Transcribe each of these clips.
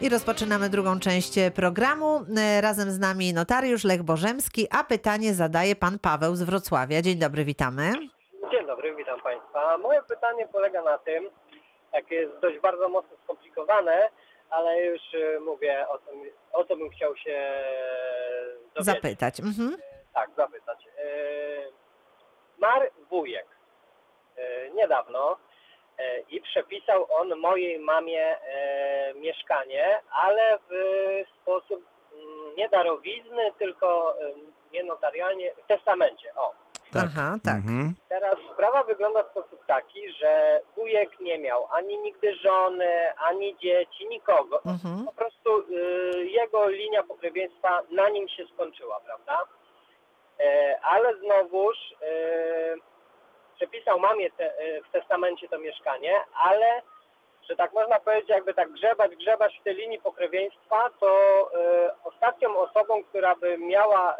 I rozpoczynamy drugą część programu. E, Razem z nami notariusz Lech Bożemski, a pytanie zadaje pan Paweł z Wrocławia. Dzień dobry, witamy. Dzień dobry, witam Państwa. Moje pytanie polega na tym, jak jest dość bardzo mocno skomplikowane, ale już y, mówię o, tym, o co bym chciał się dowiedzieć. Zapytać. Mhm. Tak, zapytać. Mar wujek niedawno i przepisał on mojej mamie y, mieszkanie, ale w sposób mm, nie darowizny, tylko y, nie notarialnie, w testamencie. O. Aha, tak. Mhm. Teraz sprawa wygląda w sposób taki, że wujek nie miał ani nigdy żony, ani dzieci, nikogo. Mhm. Po prostu y, jego linia pokrewieństwa na nim się skończyła, prawda? E, ale znowuż y, przepisał mamie te, y, w testamencie to mieszkanie, ale że tak można powiedzieć, jakby tak grzebać, grzebać w tej linii pokrewieństwa, to e, ostatnią osobą, która by miała e,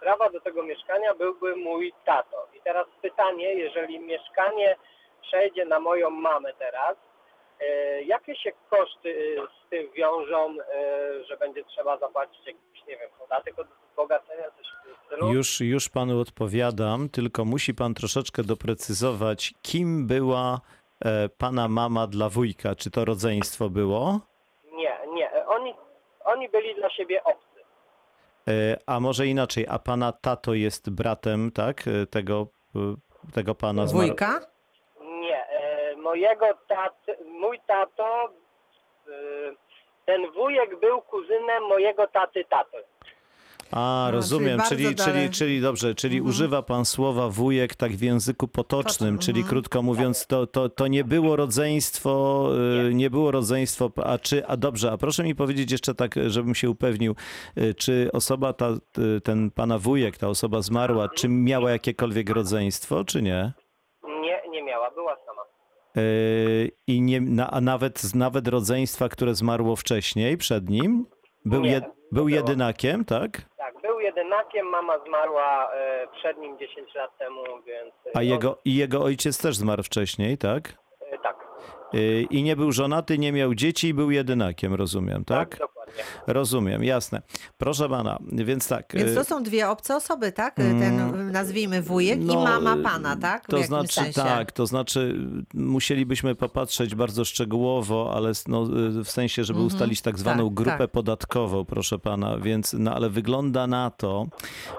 prawa do tego mieszkania byłby mój tato. I teraz pytanie, jeżeli mieszkanie przejdzie na moją mamę teraz, e, jakie się koszty e, z tym wiążą, e, że będzie trzeba zapłacić jakiś, nie wiem, podatek od wzbogacenia, coś w tym stylu? Już, już panu odpowiadam, tylko musi pan troszeczkę doprecyzować, kim była e, pana mama dla wujka. Czy to rodzeństwo było? Nie, nie. Oni, oni byli dla siebie obcy. E, a może inaczej, a pana tato jest bratem, tak? e, Tego, e, tego pana. Wujka? Nie, e, mojego taty, mój tato, e, ten wujek był kuzynem mojego taty taty. A, czyli rozumiem, czyli, czyli, dalej. czyli dobrze, czyli używa pan słowa wujek tak w języku potocznym, czyli mhm. krótko mówiąc, to, to, to nie było rodzeństwo, y, Nie. nie było rodzeństwo, a czy, a dobrze, a proszę mi powiedzieć jeszcze tak, żebym się upewnił, y, czy osoba ta, y, ten pana wujek, ta osoba zmarła, czy miała jakiekolwiek rodzeństwo, czy nie? Nie, nie miała, była sama. Y, I nie, na, a nawet, nawet rodzeństwa, które zmarło wcześniej, przed nim? Był, Nie, jed, nie był jedynakiem, tak? Tak, był jedynakiem, mama zmarła e, przed nim 10 lat temu, więc... A jego, i jego ojciec też zmarł wcześniej, tak? E, tak, Y, I nie był żonaty, nie miał dzieci i był jedynakiem, rozumiem, tak? dokładnie. Rozumiem, jasne. Proszę pana, więc tak. Więc y, to są dwie obce osoby, tak? Ten, nazwijmy wujek i no, mama y, pana, tak? W To znaczy, sensie. tak, to znaczy y, musielibyśmy popatrzeć bardzo szczegółowo, ale no, y, w sensie, żeby ustalić tak zwaną tak, grupę tak. podatkową, proszę pana, więc, no ale wygląda na to,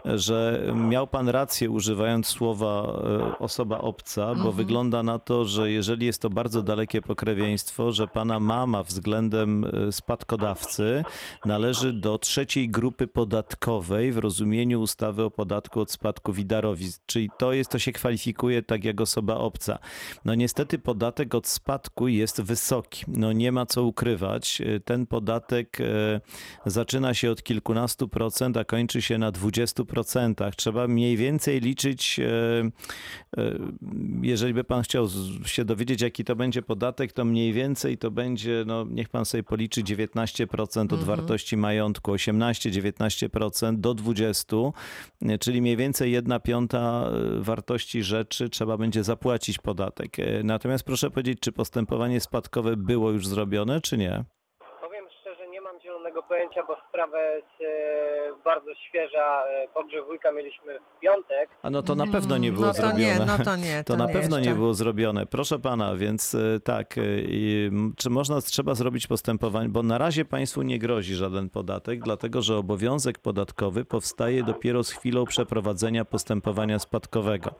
że miał pan rację używając słowa y, osoba obca, bo wygląda na to, że jeżeli jest to bardzo dalekie pokrewieństwo, że pana mama względem y, spadkodawcy należy do trzeciej grupy podatkowej w rozumieniu ustawy o podatku od spadków i czyli to jest, to się kwalifikuje tak jak osoba obca. No niestety podatek od spadku jest wysoki, no nie ma co ukrywać. Ten podatek e, zaczyna się od kilkunastu procent, a kończy się na dwudziestu procentach. Trzeba mniej więcej liczyć, e, e, jeżeli by pan chciał się dowiedzieć, jaki to będzie podatek, to mniej więcej to będzie, no niech pan sobie policzy 19% od wartości majątku, 18-19% do 20%, e, czyli mniej więcej 1 piąta e, wartości rzeczy trzeba będzie zapłacić podatek. E, Natomiast proszę powiedzieć, czy postępowanie spadkowe było już zrobione, czy nie? Powiem szczerze, nie mam zielonego pojęcia, bo sprawa jest e, bardzo świeża. E, pogrzeb wujka mieliśmy w piątek. A no to na pewno nie było no to zrobione. nie, no to nie. To, na nie pewno jeszcze. nie było zrobione. Proszę pana, więc e, tak, e, czy można, trzeba zrobić postępowanie, bo na razie państwu nie grozi żaden podatek, dlatego że obowiązek podatkowy powstaje dopiero z chwilą przeprowadzenia postępowania spadkowego.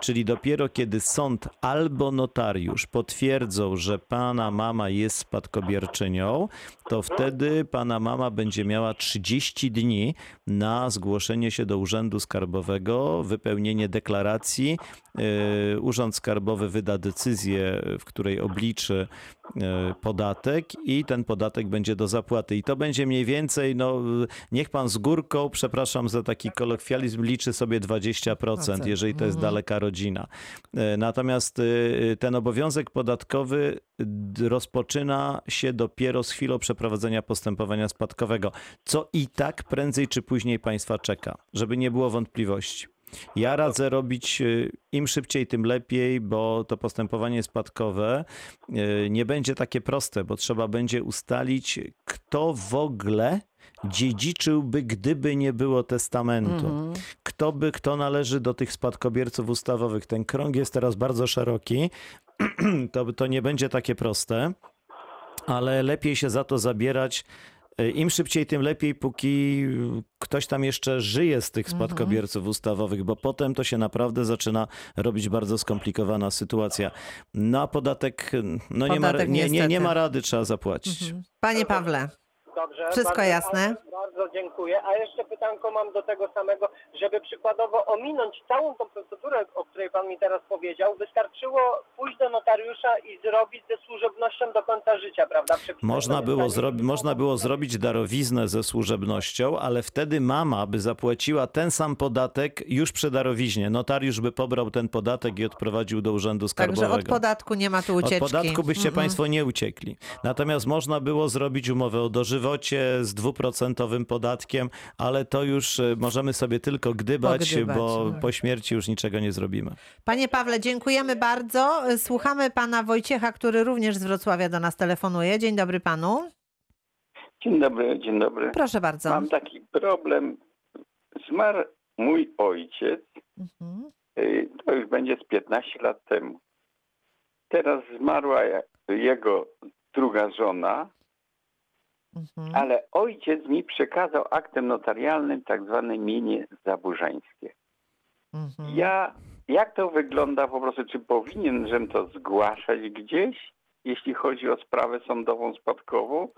Czyli dopiero kiedy sąd albo notariusz potwierdzą, że pana mama jest spadkobierczynią, to wtedy pana mama będzie miała 30 dni na zgłoszenie się do Urzędu Skarbowego, wypełnienie deklaracji. Yy, Urząd Skarbowy wyda decyzję, w której obliczy yy, podatek i ten podatek będzie do zapłaty. I to będzie mniej więcej, no niech pan z górką, przepraszam za taki kolokwializm, liczy sobie 20%, jeżeli to jest daleka rodzina. Yy, Natomiast ten obowiązek podatkowy rozpoczyna się dopiero z chwilą przeprowadzenia postępowania spadkowego, co i tak prędzej czy później państwa czeka, żeby nie było wątpliwości. Ja radzę robić y, im szybciej, tym lepiej, bo to postępowanie spadkowe y, nie będzie takie proste, bo trzeba będzie ustalić, kto w ogóle dziedziczyłby, gdyby nie było testamentu. Mhm. Kto by, kto należy do tych spadkobierców ustawowych. Ten krąg jest teraz bardzo szeroki. to, to nie będzie takie proste, ale lepiej się za to zabierać. Y, Im szybciej, tym lepiej, póki ktoś tam jeszcze żyje z tych spadkobierców ustawowych, bo potem to się naprawdę zaczyna robić bardzo skomplikowana sytuacja. Na podatek, no nie ma, Podatek nie, nie, nie ma rady, trzeba zapłacić. Mhm. Panie Pawle, Dobrze. Wszystko jasne? Bardzo dziękuję. A jeszcze pytanko mam do tego samego, żeby przykładowo ominąć całą tą procedurę, o której Pan mi teraz powiedział, wystarczyło pójść do notariusza i zrobić ze służebnością do końca życia, prawda? Przepisać Można było, zrobi- można było zrobić darowiznę ze służebnością, ale wtedy mama by zapłaciła ten sam podatek już przy darowiźnie. Notariusz by pobrał ten podatek i odprowadził do urzędu także skarbowego. od podatku nie ma tu ucieczki. Od podatku byście Mhm. Państwo nie uciekli. Natomiast można było zrobić umowę o dożywocie z dwuprocentowym podatkiem, ale to już e, możemy sobie tylko gdybać, Pogdybać, bo no. po śmierci już niczego nie zrobimy. Panie Pawle, dziękujemy bardzo. Słuchamy pana Wojciecha, który również z Wrocławia do nas telefonuje. Dzień dobry panu. Dzień dobry, dzień dobry. Proszę bardzo. Mam taki problem. Zmarł mój ojciec, Mhm. y, to już będzie z 15 lat temu. Teraz zmarła je- jego druga żona, Mhm. ale ojciec mi przekazał aktem notarialnym tak zwane mienie zaburzańskie. Mhm. Ja, jak to wygląda po prostu, czy powinien żem to zgłaszać gdzieś, jeśli chodzi o sprawę sądową spadkową,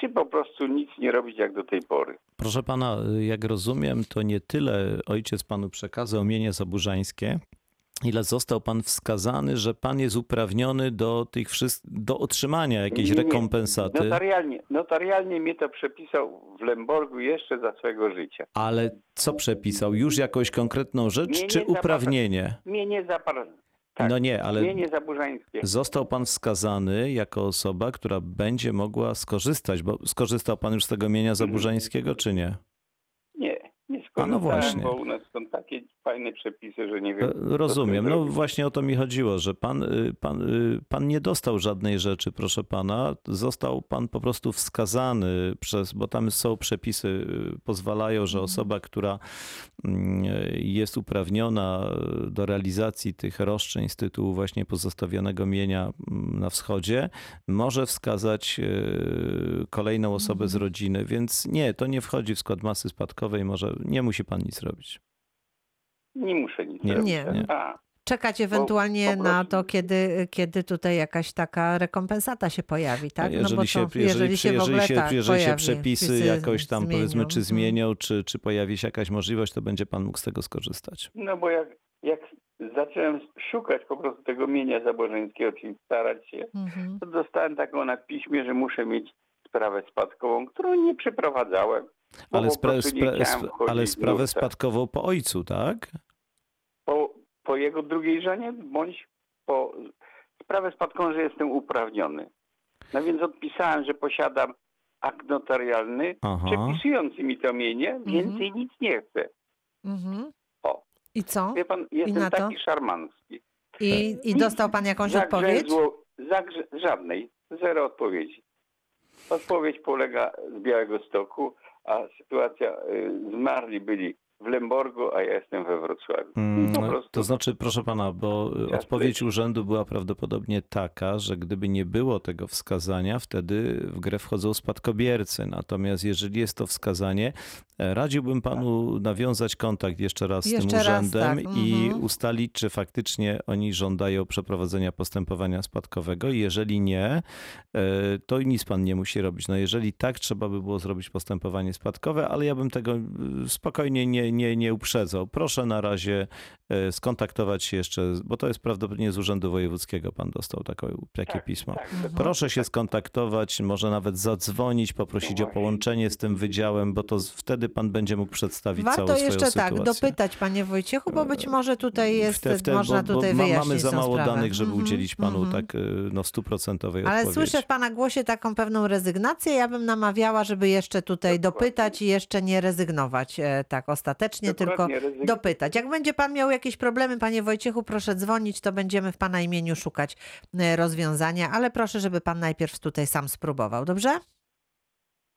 czy po prostu nic nie robić jak do tej pory? Proszę pana, jak rozumiem, to nie tyle ojciec panu przekazał mienie zaburzańskie, ile został pan wskazany, że pan jest uprawniony do tych wszystkich, do otrzymania jakiejś Nie, nie. rekompensaty, Notarialnie, notarialnie mnie to przepisał w Lemborgu jeszcze za swojego życia. ale co przepisał? Już jakąś konkretną rzecz, Nie, nie, czy uprawnienie? Mienie zapar... Tak, No nie, ale został pan wskazany jako osoba, która będzie mogła skorzystać, bo skorzystał pan już z tego mienia zaburzańskiego, czy nie? Nie, nie A no skończyłem, właśnie. bo u nas są takie fajne przepisy, że nie E, wiem. Rozumiem. co z tym No zrobić. właśnie o to mi chodziło, że pan, y, pan, y, pan nie dostał żadnej rzeczy, proszę pana. Został pan po prostu wskazany przez, bo tam są przepisy, y, pozwalają, że osoba, która mm, jest uprawniona do realizacji tych roszczeń z tytułu właśnie pozostawionego mienia mm, na wschodzie, może wskazać kolejną osobę z rodziny, więc nie, to nie wchodzi w skład masy spadkowej, może nie musi pan nic robić. Nie muszę nic Nie, robić. nie. nie. Czekać ewentualnie po na to, kiedy, kiedy tutaj jakaś taka rekompensata się pojawi, tak? Jeżeli, bo się, to, jeżeli, się w jeżeli, się, tak jeżeli się przepisy jakoś tam powiedzmy, zmienią. czy Mhm. zmienią, czy, czy pojawi się jakaś możliwość, to będzie pan mógł z tego skorzystać. no bo jak, jak zacząłem szukać po prostu tego mienia zaburzańskiego, czyli starać się, Mhm. to dostałem taką na piśmie, że muszę mieć sprawę spadkową, którą nie przeprowadzałem. Ale, spra- spra- ale sprawę spadkową po ojcu, tak? po, po jego drugiej żonie, bądź po sprawę spadkową, że jestem uprawniony. No więc odpisałem, że posiadam akt notarialny Aha. przepisujący mi to mienie, Mhm. więcej nic nie chcę. Mhm. O. I co? Wie pan, na jestem to? taki szarmancki. I, I dostał pan jakąś Za odpowiedź? grzęzło- za grze- żadnej, zero odpowiedzi. Odpowiedź polega z Białego Stoku, a sytuacja, y, zmarli byli w Lemborgu, a ja jestem we Wrocławiu. Mm, prostu. To znaczy, proszę pana, bo Jasne. odpowiedź urzędu była prawdopodobnie taka, że gdyby nie było tego wskazania, wtedy w grę wchodzą spadkobiercy. Natomiast jeżeli jest to wskazanie, radziłbym panu nawiązać kontakt jeszcze raz z Jeszcze tym raz, urzędem tak, i mhm. ustalić, czy faktycznie oni żądają przeprowadzenia postępowania spadkowego. I Jeżeli nie, e, to nic pan nie musi robić. No jeżeli tak, trzeba by było zrobić postępowanie spadkowe, ale ja bym tego y, spokojnie nie, nie, nie uprzedzał. Proszę na razie e, skontaktować się jeszcze, bo to jest prawdopodobnie z Urzędu Wojewódzkiego pan dostał takie, takie Tak, pismo. tak, Mhm. Proszę się tak. skontaktować, może nawet zadzwonić, poprosić o połączenie z tym wydziałem, bo to wtedy wtedy pan będzie mógł przedstawić całą Warto swoją jeszcze sytuację. tak dopytać, panie Wojciechu, bo być może tutaj jest, Wte- wte- można bo, bo tutaj ma- wyjaśnić Mamy za mało sprawę. danych, żeby Mhm, udzielić panu mhm. tak y, no, stuprocentowej Ale odpowiedzi. słyszę w pana głosie taką pewną rezygnację. Ja bym namawiała, żeby jeszcze tutaj dopytać i jeszcze nie rezygnować e, tak ostatecznie, Dokładnie, tylko dopytać. Jak będzie pan miał jakieś problemy, panie Wojciechu, proszę dzwonić, to będziemy w pana imieniu szukać e, rozwiązania, ale proszę, żeby pan najpierw tutaj sam spróbował, dobrze?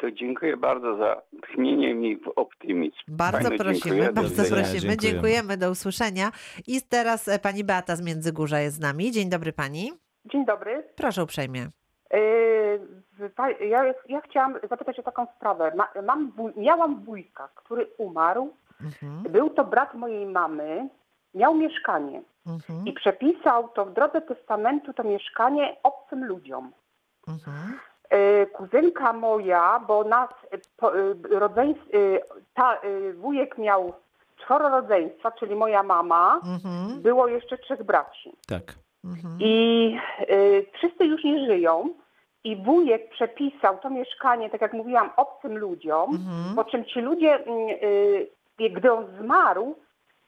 To dziękuję bardzo za tchnienie mi w optymizm. Bardzo Fajno, prosimy, dziękuję. Bardzo prosimy. Dziękujemy. Dziękujemy, do usłyszenia. I teraz e, pani Beata z Międzygórza jest z nami. Dzień dobry pani. Dzień dobry. Proszę uprzejmie. Pa- Ja, ja chciałam zapytać o taką sprawę. Ma, mam, miałam wujka, który umarł. Mhm, Był to brat mojej mamy. Miał mieszkanie mhm, i przepisał to w drodze testamentu to mieszkanie obcym ludziom. mhm, Kuzynka moja, bo nas yy, po- yy, rodzeństw, ta, wujek miał czworo rodzeństwa, czyli moja mama, mhm, było jeszcze trzech braci. Tak. mhm. I y, wszyscy już nie żyją. I wujek przepisał to mieszkanie, tak jak mówiłam, obcym ludziom, Mhm. po czym ci ludzie, mm, y, gdy on zmarł,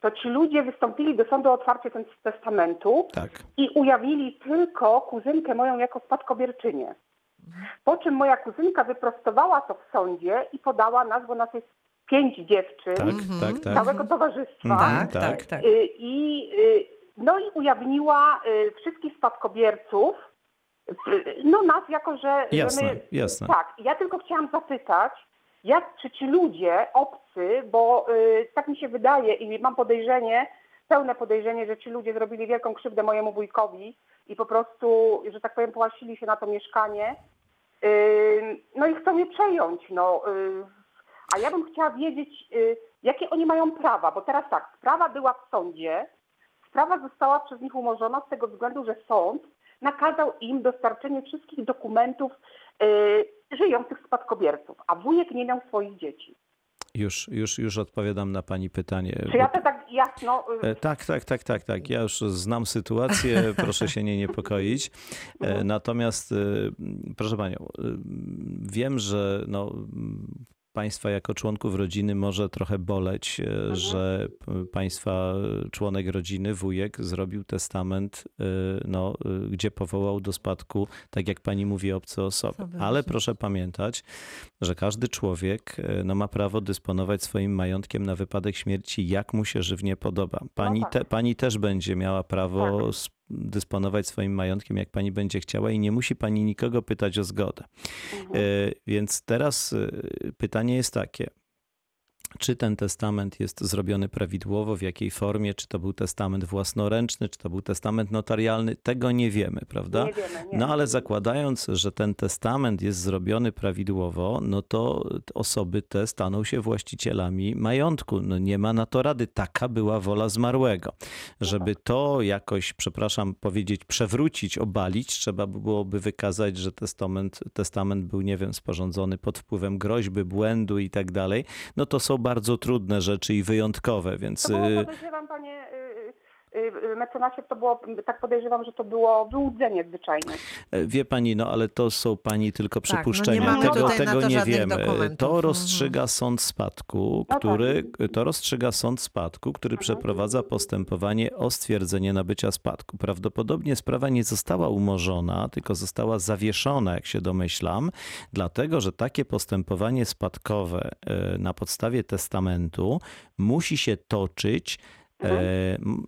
to ci ludzie wystąpili do sądu o otwarcie testamentu Tak. i ujawnili tylko kuzynkę moją jako spadkobierczynię. Po czym moja kuzynka wyprostowała to w sądzie i podała nas, bo nas jest pięć dziewczyn Tak, Mhm. tak, tak. całego towarzystwa. Mhm. Tak, tak. tak, tak. Y, I, y, no i ujawniła y, wszystkich spadkobierców, no nas jako, że, Jasne, że my... jasne. Tak, ja tylko chciałam zapytać, jak, czy ci ludzie, obcy, bo tak mi się wydaje i mam podejrzenie, pełne podejrzenie, że ci ludzie zrobili wielką krzywdę mojemu wujkowi i po prostu, że tak powiem, połasili się na to mieszkanie, no i chcą je przejąć, no. y, a ja bym chciała wiedzieć, y, jakie oni mają prawa, bo teraz tak, sprawa była w sądzie, sprawa została przez nich umorzona z tego względu, że sąd nakazał im dostarczenie wszystkich dokumentów y, żyjących spadkobierców, a wujek nie miał swoich dzieci. Już, już, już odpowiadam na pani pytanie. Czy ja to tak jasno... y, E, Tak, tak, tak, tak, tak. Ja już znam sytuację, proszę się nie niepokoić. E, Natomiast, e, proszę panią, e, wiem, że no, państwa jako członków rodziny może trochę boleć, e, że p- państwa członek rodziny, wujek, zrobił testament, e, no, e, gdzie powołał do spadku, tak jak pani mówi, obce osoby. Osoby, Ale proszę pamiętać, że każdy człowiek e, no, ma prawo dysponować swoim majątkiem na wypadek śmierci, jak mu się żywnie podoba. Pani, tak. te, pani też będzie miała prawo Tak. Dysponować swoim majątkiem, jak pani będzie chciała i nie musi pani nikogo pytać o zgodę. mhm. E, Więc teraz e, pytanie jest takie. Czy ten testament jest zrobiony prawidłowo, w jakiej formie, czy to był testament własnoręczny, czy to był testament notarialny, tego nie wiemy, prawda? Nie wiemy, nie. No ale zakładając, że ten testament jest zrobiony prawidłowo, no to osoby te staną się właścicielami majątku. No nie ma na to rady. Taka była wola zmarłego. Żeby to jakoś, przepraszam powiedzieć, przewrócić, obalić, trzeba by byłoby wykazać, że testament, testament był, nie wiem, sporządzony pod wpływem groźby, błędu i tak dalej. No to są bardzo trudne rzeczy i wyjątkowe, więc... To było, y, podejrzewam, panie y, mecenasie, to było, tak podejrzewam, że to było wyłudzenie zwyczajne. Wie pani, no ale to są pani tylko Tak, no nie przypuszczenia. mamy tego tego to nie wiemy. dokumentów. To rozstrzyga sąd spadku, No tak. który to rozstrzyga sąd spadku, który Mhm. przeprowadza postępowanie o stwierdzenie nabycia spadku. Prawdopodobnie sprawa nie została umorzona, tylko została zawieszona, jak się domyślam, dlatego że takie postępowanie spadkowe e, na podstawie testamentu musi się toczyć e,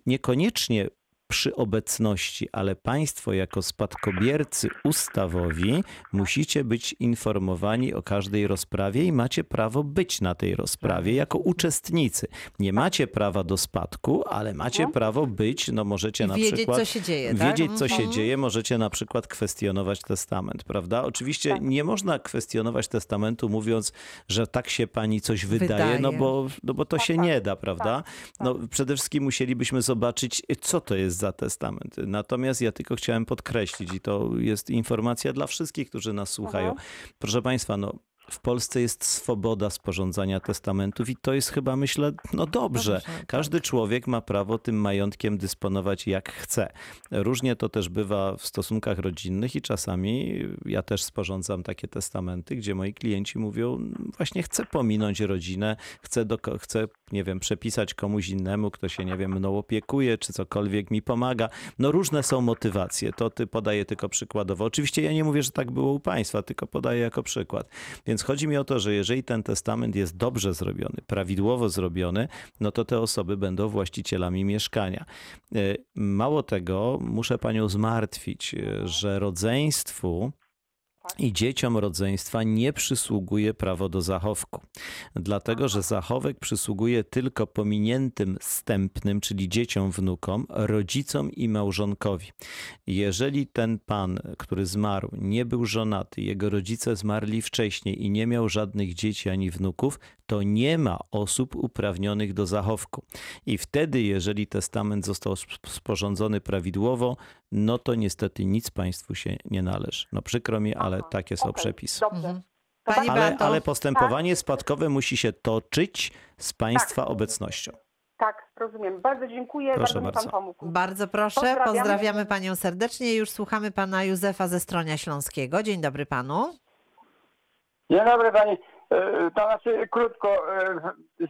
niekoniecznie przy obecności, ale państwo jako spadkobiercy ustawowi musicie być informowani o każdej rozprawie i macie prawo być na tej rozprawie jako uczestnicy. Nie macie prawa do spadku, ale macie prawo być, no możecie I na wiedzieć, przykład co się dzieje, tak? wiedzieć, co się Mhm. dzieje, możecie na przykład kwestionować testament, prawda? Oczywiście Tak. nie można kwestionować testamentu mówiąc, że tak się pani coś wydaje, no Wydaje. bo, no bo to Tak, się tak. nie da, prawda? No przede wszystkim musielibyśmy zobaczyć, co to jest za testament. Natomiast ja tylko chciałem podkreślić i to jest informacja dla wszystkich, którzy nas słuchają. Mhm. Proszę państwa, no w Polsce jest swoboda sporządzania testamentów i to jest chyba, myślę, no dobrze. Tak. Każdy człowiek ma prawo tym majątkiem dysponować jak chce. Różnie to też bywa w stosunkach rodzinnych i czasami ja też sporządzam takie testamenty, gdzie moi klienci mówią, właśnie chcę pominąć rodzinę, chcę, do, chcę, nie wiem, przepisać komuś innemu, kto się, nie wiem, mną opiekuje, czy cokolwiek mi pomaga. No różne są motywacje. To ty podaję tylko przykładowo. Oczywiście ja nie mówię, że tak było u państwa, tylko podaję jako przykład. Więc chodzi mi o to, że jeżeli ten testament jest dobrze zrobiony, prawidłowo zrobiony, no to te osoby będą właścicielami mieszkania. E, Mało tego, muszę panią zmartwić, e, że rodzeństwu i dzieciom rodzeństwa nie przysługuje prawo do zachowku. Dlatego, że zachowek przysługuje tylko pominiętym stępnym, czyli dzieciom, wnukom, rodzicom i małżonkowi. Jeżeli ten pan, który zmarł, nie był żonaty, jego rodzice zmarli wcześniej i nie miał żadnych dzieci ani wnuków, to nie ma osób uprawnionych do zachowku. I wtedy, jeżeli testament został sp- sporządzony prawidłowo, no to niestety nic państwu się nie należy. No przykro mi, ale Aha, takie są okej, przepisy. Dobrze. Mhm. Pani Ale, Beato. ale postępowanie spadkowe musi się toczyć z państwa Tak. obecnością. Tak, rozumiem. Bardzo dziękuję, Proszę bardzo mi bardzo. pan pomógł. Bardzo proszę, Pozdrawiam. pozdrawiamy panią serdecznie. Już słuchamy pana Józefa ze Stronia Śląskiego. Dzień dobry panu. Dzień dobry pani. E, To znaczy krótko. e,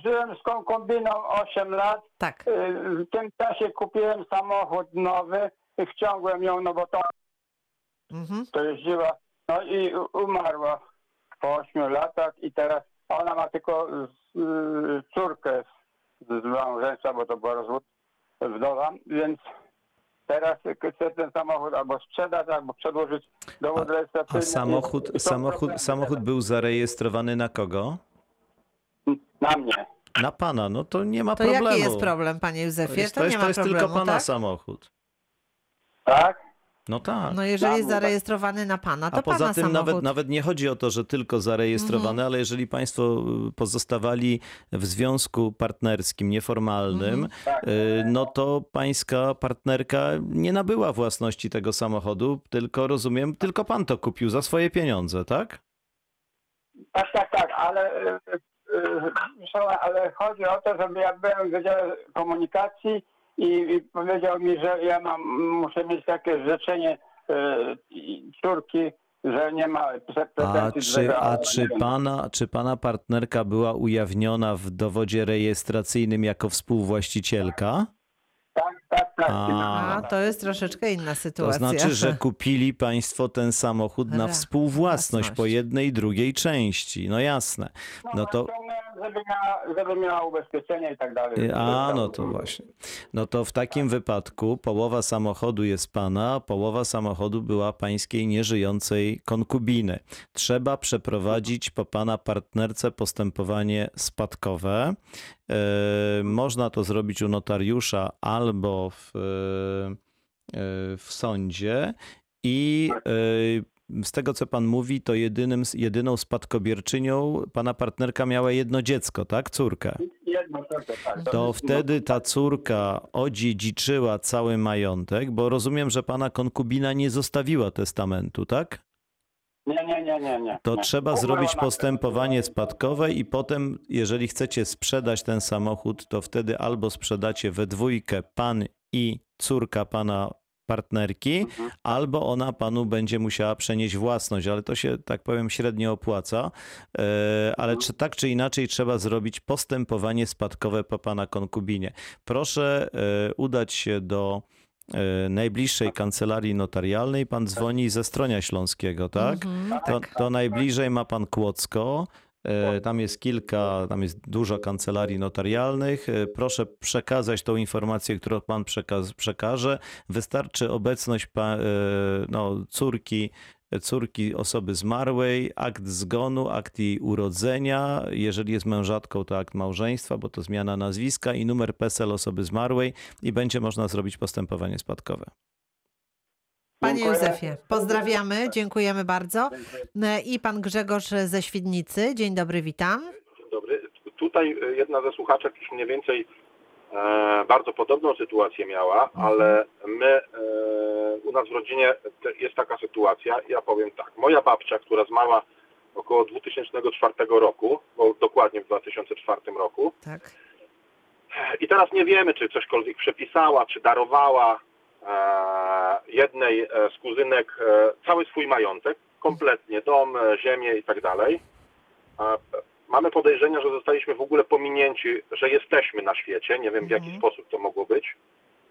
Żyłem z konkubiną 8 lat. Tak. E, W tym czasie kupiłem samochód nowy. I Wciągłem ją, no bo to, Mhm. to jeździła. No i umarła po 8 latach i teraz ona ma tylko z, y, córkę z, z małżeństwa, bo to była rozwód wdowa, więc teraz chcę ten samochód albo sprzedać, albo przedłożyć dowód rejestracyjny. A samochód, I- i są samochód, samochód był zarejestrowany na kogo? Na mnie. Na pana, no to nie ma To problemu. jaki jest problem, panie To Józefie? jest, To, to nie jest, ma to jest problemu, tylko pana tak? samochód. Tak? No tak. No jeżeli jest tak. zarejestrowany na pana, to A poza pana tym samochód. nawet, nawet nie chodzi o to, że tylko zarejestrowane, Mhm. ale jeżeli państwo y, pozostawali w związku partnerskim, nieformalnym, Mhm. y, no to pańska partnerka nie nabyła własności tego samochodu, tylko rozumiem, tylko pan to kupił za swoje pieniądze, tak? Tak, tak, tak, ale, e, e, ale chodzi o to, żeby ja byłem w Wydziale Komunikacji i, i powiedział mi, że ja mam, muszę mieć takie życzenie e, córki, że nie ma A czy, a czy, pana, czy pana partnerka była ujawniona w dowodzie rejestracyjnym jako współwłaścicielka? Tak, tak, tak. A, to jest troszeczkę inna To sytuacja. znaczy, że kupili państwo ten samochód na współwłasność po jednej i drugiej części. No jasne. No to, ściągnąłem, Żeby miała, żeby miała ubezpieczenie i tak dalej. a no to właśnie. No to w takim wypadku połowa samochodu jest pana, połowa samochodu była pańskiej nieżyjącej konkubiny. Trzeba przeprowadzić po pana partnerce postępowanie spadkowe. E, Można to zrobić u notariusza albo w, e, w sądzie i z tego, co pan mówi, to jedynym, jedyną spadkobierczynią pana partnerka miała jedno dziecko, tak? Córkę. Jedno, tak, tak. To wtedy ta córka odziedziczyła cały majątek, bo rozumiem, że pana konkubina nie zostawiła testamentu, tak? Nie, nie, nie, nie, nie. To nie. trzeba zrobić postępowanie spadkowe i potem, jeżeli chcecie sprzedać ten samochód, to wtedy albo sprzedacie we dwójkę pan i córka pana partnerki, Mhm. albo ona panu będzie musiała przenieść własność, ale to się, tak powiem, średnio opłaca. E, Ale czy tak czy inaczej trzeba zrobić postępowanie spadkowe po pana konkubinie. Proszę e, udać się do e, najbliższej kancelarii notarialnej. Pan dzwoni ze Stronia Śląskiego, tak? Mhm, To, tak. to najbliżej ma pan Kłodzko. E, Tam jest kilka, tam jest dużo kancelarii notarialnych. E, Proszę przekazać tą informację, którą pan przekaz, przekaże. Wystarczy obecność pa, e, no, córki, córki osoby zmarłej, akt zgonu, akt jej urodzenia. Jeżeli jest mężatką, to akt małżeństwa, bo to zmiana nazwiska i numer PESEL osoby zmarłej i będzie można zrobić postępowanie spadkowe. Panie. Józefie, pozdrawiamy, dziękujemy bardzo. E, I pan Grzegorz ze Świdnicy. Dzień dobry, witam. Dzień dobry. Tutaj e, jedna ze słuchaczek już mniej więcej e, bardzo podobną sytuację miała, ale my e, u nas w rodzinie jest taka sytuacja, ja powiem tak, moja babcia, która zmarła około 2004 roku, bo dokładnie w 2004 roku. Tak. I teraz nie wiemy, czy cośkolwiek przepisała, czy darowała e, jednej e, z kuzynek e, cały swój majątek, kompletnie, dom, e, ziemię i tak dalej. E, Mamy podejrzenia, że zostaliśmy w ogóle pominięci, że jesteśmy na świecie. Nie wiem w jaki Mhm. sposób to mogło być.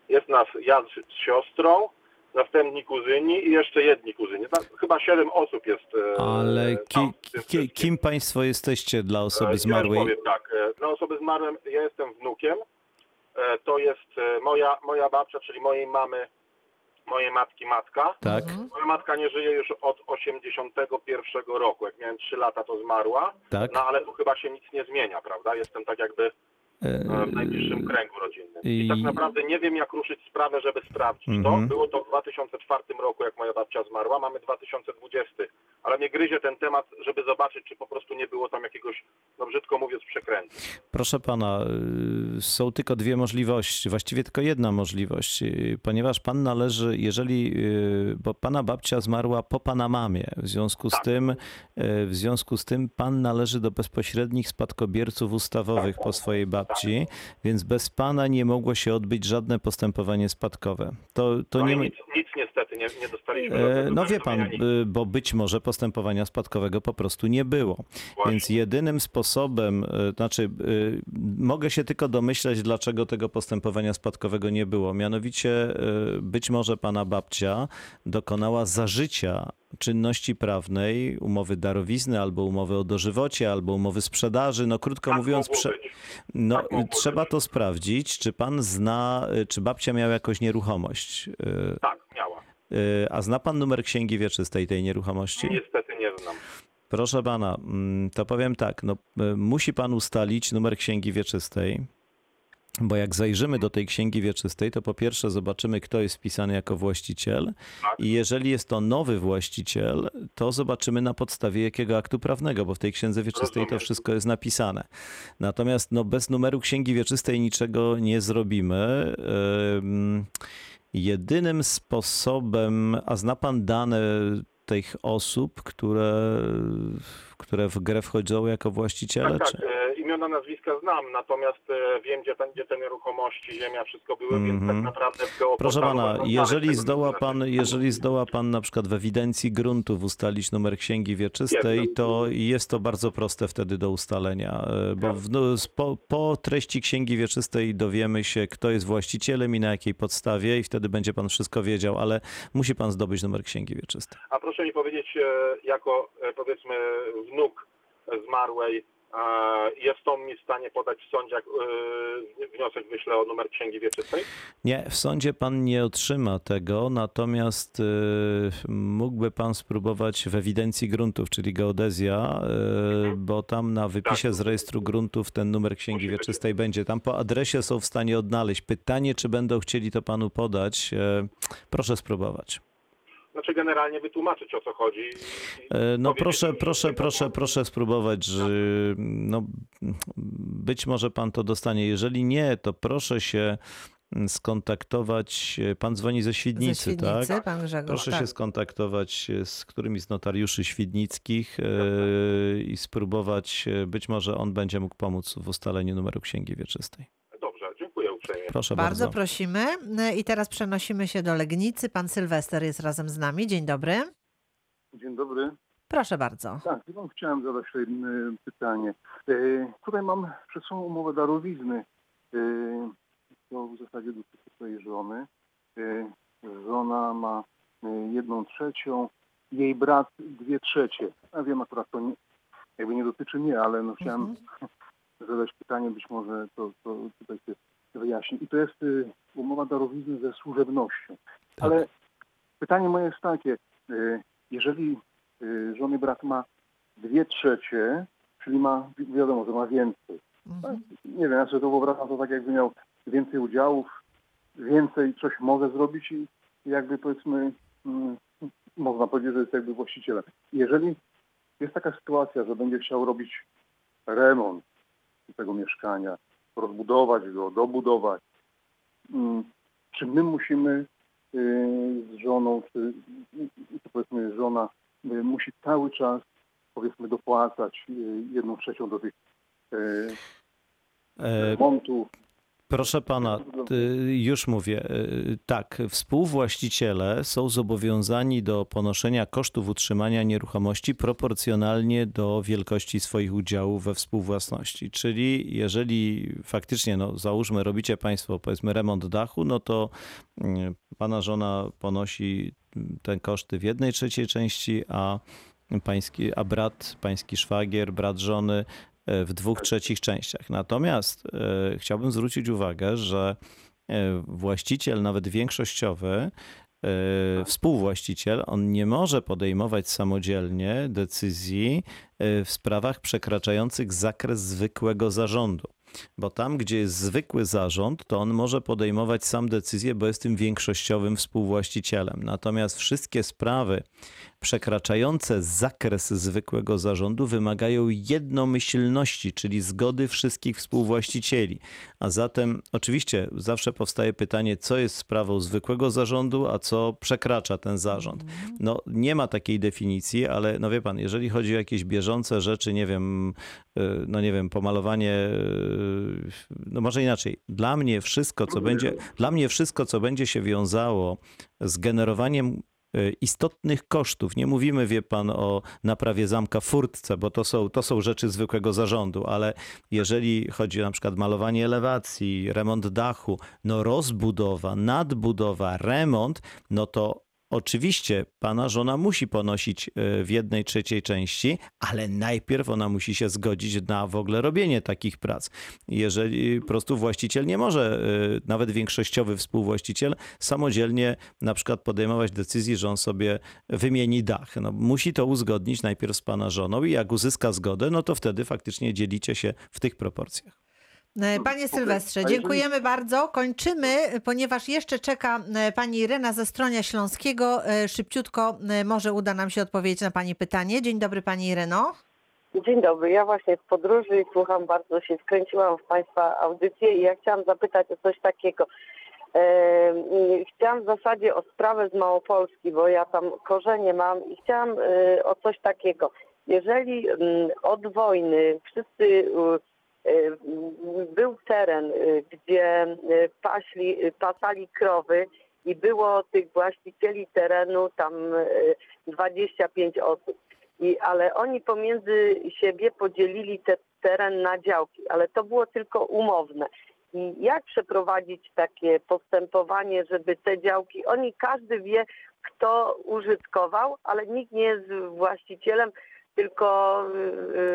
Jest nas ja z, z siostrą, następni kuzyni i jeszcze jedni kuzyni. Tam chyba siedem osób jest. e, Ale tam ki, ki, kim państwo jesteście dla E, osoby ja zmarłej? Powiem tak, e, dla osoby zmarłej ja jestem wnukiem. E, To jest e, moja, moja babcia, czyli mojej mamy, mojej matki matka. Tak? Mhm. Moja matka nie żyje już od 81 roku. Jak miałem 3 lata, to zmarła. Tak? No ale tu chyba się nic nie zmienia, prawda? Jestem tak jakby w najbliższym kręgu rodzinnym. I tak naprawdę nie wiem, jak ruszyć sprawę, żeby sprawdzić Mhm. to. Było to w 2004 roku, jak moja babcia zmarła. Mamy 2020. Ale mnie gryzie ten temat, żeby zobaczyć, czy po prostu nie było tam jakiegoś, no brzydko mówiąc, przekrętu. Proszę pana, y, są tylko dwie możliwości, właściwie tylko jedna możliwość, y, ponieważ pan należy, jeżeli, y, bo pana babcia zmarła po pana mamie, w związku z Tak. tym, y, w związku z tym pan należy do bezpośrednich spadkobierców ustawowych po swojej babci, więc bez pana nie mogło się odbyć żadne postępowanie spadkowe. To, to No nie nic, nic niestety nie, nie dostaliśmy. E, No wie pan, y, bo być może postępowania spadkowego po prostu nie było. Właśnie. Więc jedynym sposobem, y, znaczy y, mogę się tylko domyśleć, dlaczego tego postępowania spadkowego nie było. Mianowicie być może pana babcia dokonała zażycia czynności prawnej, umowy darowizny, albo umowy o dożywocie, albo umowy sprzedaży. No krótko Tak mówiąc, prze... no, Tak trzeba to sprawdzić, czy pan zna, y, czy babcia miała jakąś nieruchomość. Y, Tak, miała. y, A zna pan numer księgi wieczystej tej nieruchomości? Niestety nie znam. Proszę pana, mm, to powiem tak, no, musi pan ustalić numer księgi wieczystej, bo jak zajrzymy do tej księgi wieczystej, to po pierwsze zobaczymy, kto jest wpisany jako właściciel Tak. i jeżeli jest to nowy właściciel, to zobaczymy na podstawie jakiego aktu prawnego, bo w tej księdze wieczystej to wszystko jest napisane. Natomiast no, bez numeru księgi wieczystej niczego nie zrobimy. Ym, Jedynym sposobem, a zna pan dane tych osób, które, które w grę wchodzą jako właściciele? Tak, czy- tak. Imiona, nazwiska znam, natomiast e, wiem, gdzie, gdzie te nieruchomości, ziemia, wszystko były, więc Mhm. tak naprawdę w geoportalu... Proszę pana, jeżeli zdoła pan, jeżeli zdoła pan na przykład w ewidencji gruntów ustalić numer księgi wieczystej, Jestem. to jest to bardzo proste wtedy do ustalenia, e, bo w, no, po, po treści księgi wieczystej dowiemy się, kto jest właścicielem i na jakiej podstawie i wtedy będzie pan wszystko wiedział, ale musi pan zdobyć numer księgi wieczystej. A proszę mi powiedzieć, jako powiedzmy wnuk zmarłej, e, jest on mi w stanie podać w sądzie, jak e, wniosek wyślę o numer księgi wieczystej? Nie, w sądzie pan nie otrzyma tego, natomiast y, mógłby pan spróbować w ewidencji gruntów, czyli geodezja, y, bo tam na wypisie z rejestru gruntów ten numer księgi wieczystej będzie. Tam po adresie są w stanie odnaleźć. Pytanie, czy będą chcieli to panu podać, proszę spróbować. Znaczy generalnie wytłumaczyć o co chodzi. E, No proszę, proszę, proszę, proszę spróbować, że no, być może pan to dostanie. Jeżeli nie, to proszę się skontaktować. Pan dzwoni ze Ze Świdnicy, Świdnicy, tak? pan Grzegorz. Proszę tak. się skontaktować z którymś z notariuszy świdnickich e, i spróbować, e, być może on będzie mógł pomóc w ustaleniu numeru księgi wieczystej. Proszę Bardzo bardzo. prosimy. I teraz przenosimy się do Legnicy. Pan Sylwester jest razem z nami. Dzień dobry. Dzień dobry. Proszę bardzo. Tak, chciałem zadać y, pytanie. E, Tutaj mam przed sobą umowę darowizny. E, To w zasadzie dotyczy swojej żony. E, Żona ma e, jedną trzecią, jej brat dwie trzecie. Ja wiem, akurat to nie, jakby nie dotyczy mnie, ale no chciałem Mhm. zadać pytanie, być może to, to tutaj się wyjaśni. I to jest y, umowa darowizny ze służebnością. Tak. Ale pytanie moje jest takie, y, jeżeli y, żony brat ma dwie trzecie, czyli ma, wi- wiadomo, że ma więcej. Mhm. Nie wiem, ja sobie to wyobrażam, to tak jakby miał więcej udziałów, więcej coś może zrobić i jakby powiedzmy, mm, można powiedzieć, że jest jakby właścicielem. Jeżeli jest taka sytuacja, że będzie chciał robić remont tego mieszkania, rozbudować go, dobudować, mm, czy my musimy y, z żoną, czy, czy powiedzmy żona y, musi cały czas powiedzmy dopłacać e, jedną trzecią do tych remontów. Proszę pana, y, już mówię. y, Tak, współwłaściciele są zobowiązani do ponoszenia kosztów utrzymania nieruchomości proporcjonalnie do wielkości swoich udziałów we współwłasności. Czyli jeżeli faktycznie, no załóżmy, robicie państwo powiedzmy remont dachu, no to mm, pana żona ponosi te koszty w jednej trzeciej części, a pański, a brat, pański szwagier, brat żony w dwóch trzecich częściach. Natomiast e, chciałbym zwrócić uwagę, że e, właściciel, nawet większościowy, e, współwłaściciel, on nie może podejmować samodzielnie decyzji e, w sprawach przekraczających zakres zwykłego zarządu. Bo tam, gdzie jest zwykły zarząd, to on może podejmować sam decyzję, bo jest tym większościowym współwłaścicielem. Natomiast wszystkie sprawy przekraczające zakres zwykłego zarządu wymagają jednomyślności, czyli zgody wszystkich współwłaścicieli. A zatem oczywiście zawsze powstaje pytanie, co jest sprawą zwykłego zarządu, a co przekracza ten zarząd. No nie ma takiej definicji, ale no wie pan, jeżeli chodzi o jakieś bieżące rzeczy, nie wiem, y, no nie wiem, pomalowanie, y, no może inaczej. Dla mnie wszystko, co będzie, dla mnie wszystko, co będzie się wiązało z generowaniem istotnych kosztów. Nie mówimy, wie pan, o naprawie zamka furtce, bo to są, to są rzeczy zwykłego zarządu, ale jeżeli chodzi na przykład malowanie elewacji, remont dachu, no rozbudowa, nadbudowa, remont, no to Oczywiście pana żona musi ponosić e, w jednej trzeciej części, ale najpierw ona musi się zgodzić na w ogóle robienie takich prac. Jeżeli po prostu właściciel nie może, e, nawet większościowy współwłaściciel, samodzielnie na przykład podejmować decyzji, że on sobie wymieni dach. No, musi to uzgodnić najpierw z pana żoną i jak uzyska zgodę, no to wtedy faktycznie dzielicie się w tych proporcjach. E, Panie Sylwestrze, dziękujemy bardzo. Kończymy, ponieważ jeszcze czeka e, pani Irena ze Stronia Śląskiego. E, Szybciutko może uda nam się odpowiedzieć na pani pytanie. Dzień dobry pani Ireno. Dzień dobry, ja właśnie w podróży i słucham, bardzo się wkręciłam w Państwa audycję i ja chciałam zapytać o coś takiego. Chciałam w zasadzie o sprawę z Małopolski, bo ja tam korzenie mam i chciałam o coś takiego. Jeżeli mm, od wojny wszyscy był teren, e, gdzie e, paśli, pasali krowy i było tych właścicieli terenu tam e, 25 osób. I, ale oni pomiędzy siebie podzielili te teren na działki, ale to było tylko umowne. I jak przeprowadzić takie postępowanie, żeby te działki, oni każdy wie, kto użytkował, ale nikt nie jest właścicielem, tylko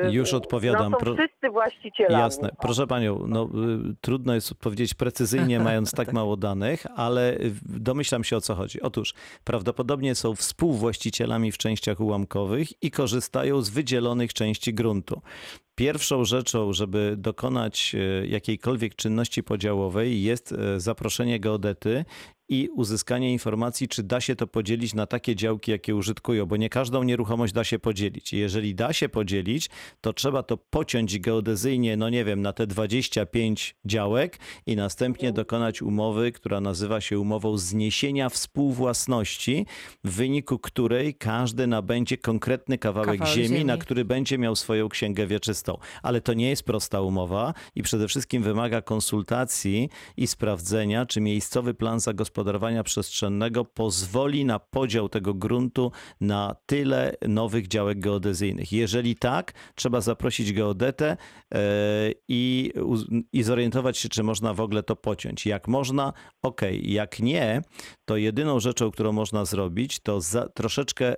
yy, Już odpowiadam. No są wszyscy właścicielami. Jasne. Proszę panią, no, y, trudno jest powiedzieć precyzyjnie, mając tak mało danych, ale y, domyślam się o co chodzi. Otóż prawdopodobnie są współwłaścicielami w częściach ułamkowych i korzystają z wydzielonych części gruntu. Pierwszą rzeczą, żeby dokonać e, jakiejkolwiek czynności podziałowej, jest e, zaproszenie geodety i uzyskanie informacji, czy da się to podzielić na takie działki, jakie użytkują, bo nie każdą nieruchomość da się podzielić. Jeżeli da się podzielić, to trzeba to pociąć geodezyjnie, no nie wiem, na te 25 działek i następnie dokonać umowy, która nazywa się umową zniesienia współwłasności, w wyniku której każdy nabędzie konkretny kawałek, Kawałek ziemi, ziemi. na który będzie miał swoją księgę wieczystą. Ale to nie jest prosta umowa i przede wszystkim wymaga konsultacji i sprawdzenia, czy miejscowy plan zagospodarowania przestrzennego pozwoli na podział tego gruntu na tyle nowych działek geodezyjnych. Jeżeli tak, trzeba zaprosić geodetę e, i, i zorientować się, czy można w ogóle to pociąć. Jak można, ok. Jak nie, to jedyną rzeczą, którą można zrobić, to za, troszeczkę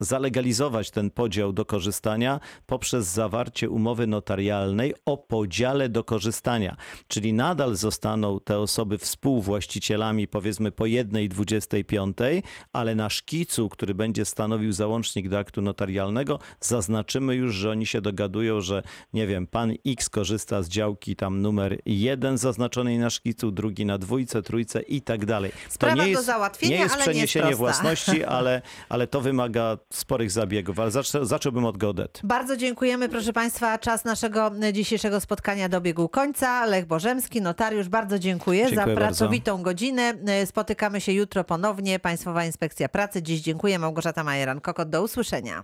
zalegalizować ten podział do korzystania poprzez zawarcie umowy notarialnej o podziale do korzystania. Czyli nadal zostaną te osoby współwłaścicielami powiedzmy po jednej dwudziestej piątej, ale na szkicu, który będzie stanowił załącznik do aktu notarialnego, zaznaczymy już, że oni się dogadują, że nie wiem, pan X korzysta z działki tam numer jeden zaznaczonej na szkicu, drugi na dwójce, trójce i tak dalej. Sprawa do załatwienia, nie jest ale nie jest przeniesienie prosta. własności, ale, ale to wymaga sporych zabiegów. Ale zacząłbym od geodety. Bardzo dziękujemy, proszę Państwa. Czas naszego dzisiejszego spotkania dobiegł końca. Lech Bożemski, notariusz, bardzo dziękuję, Dziękuję za bardzo. pracowitą godzinę. Spotykamy się jutro ponownie. Państwowa Inspekcja Pracy. Dziś dziękuję. Małgorzata Majeran-Kokot. Do usłyszenia.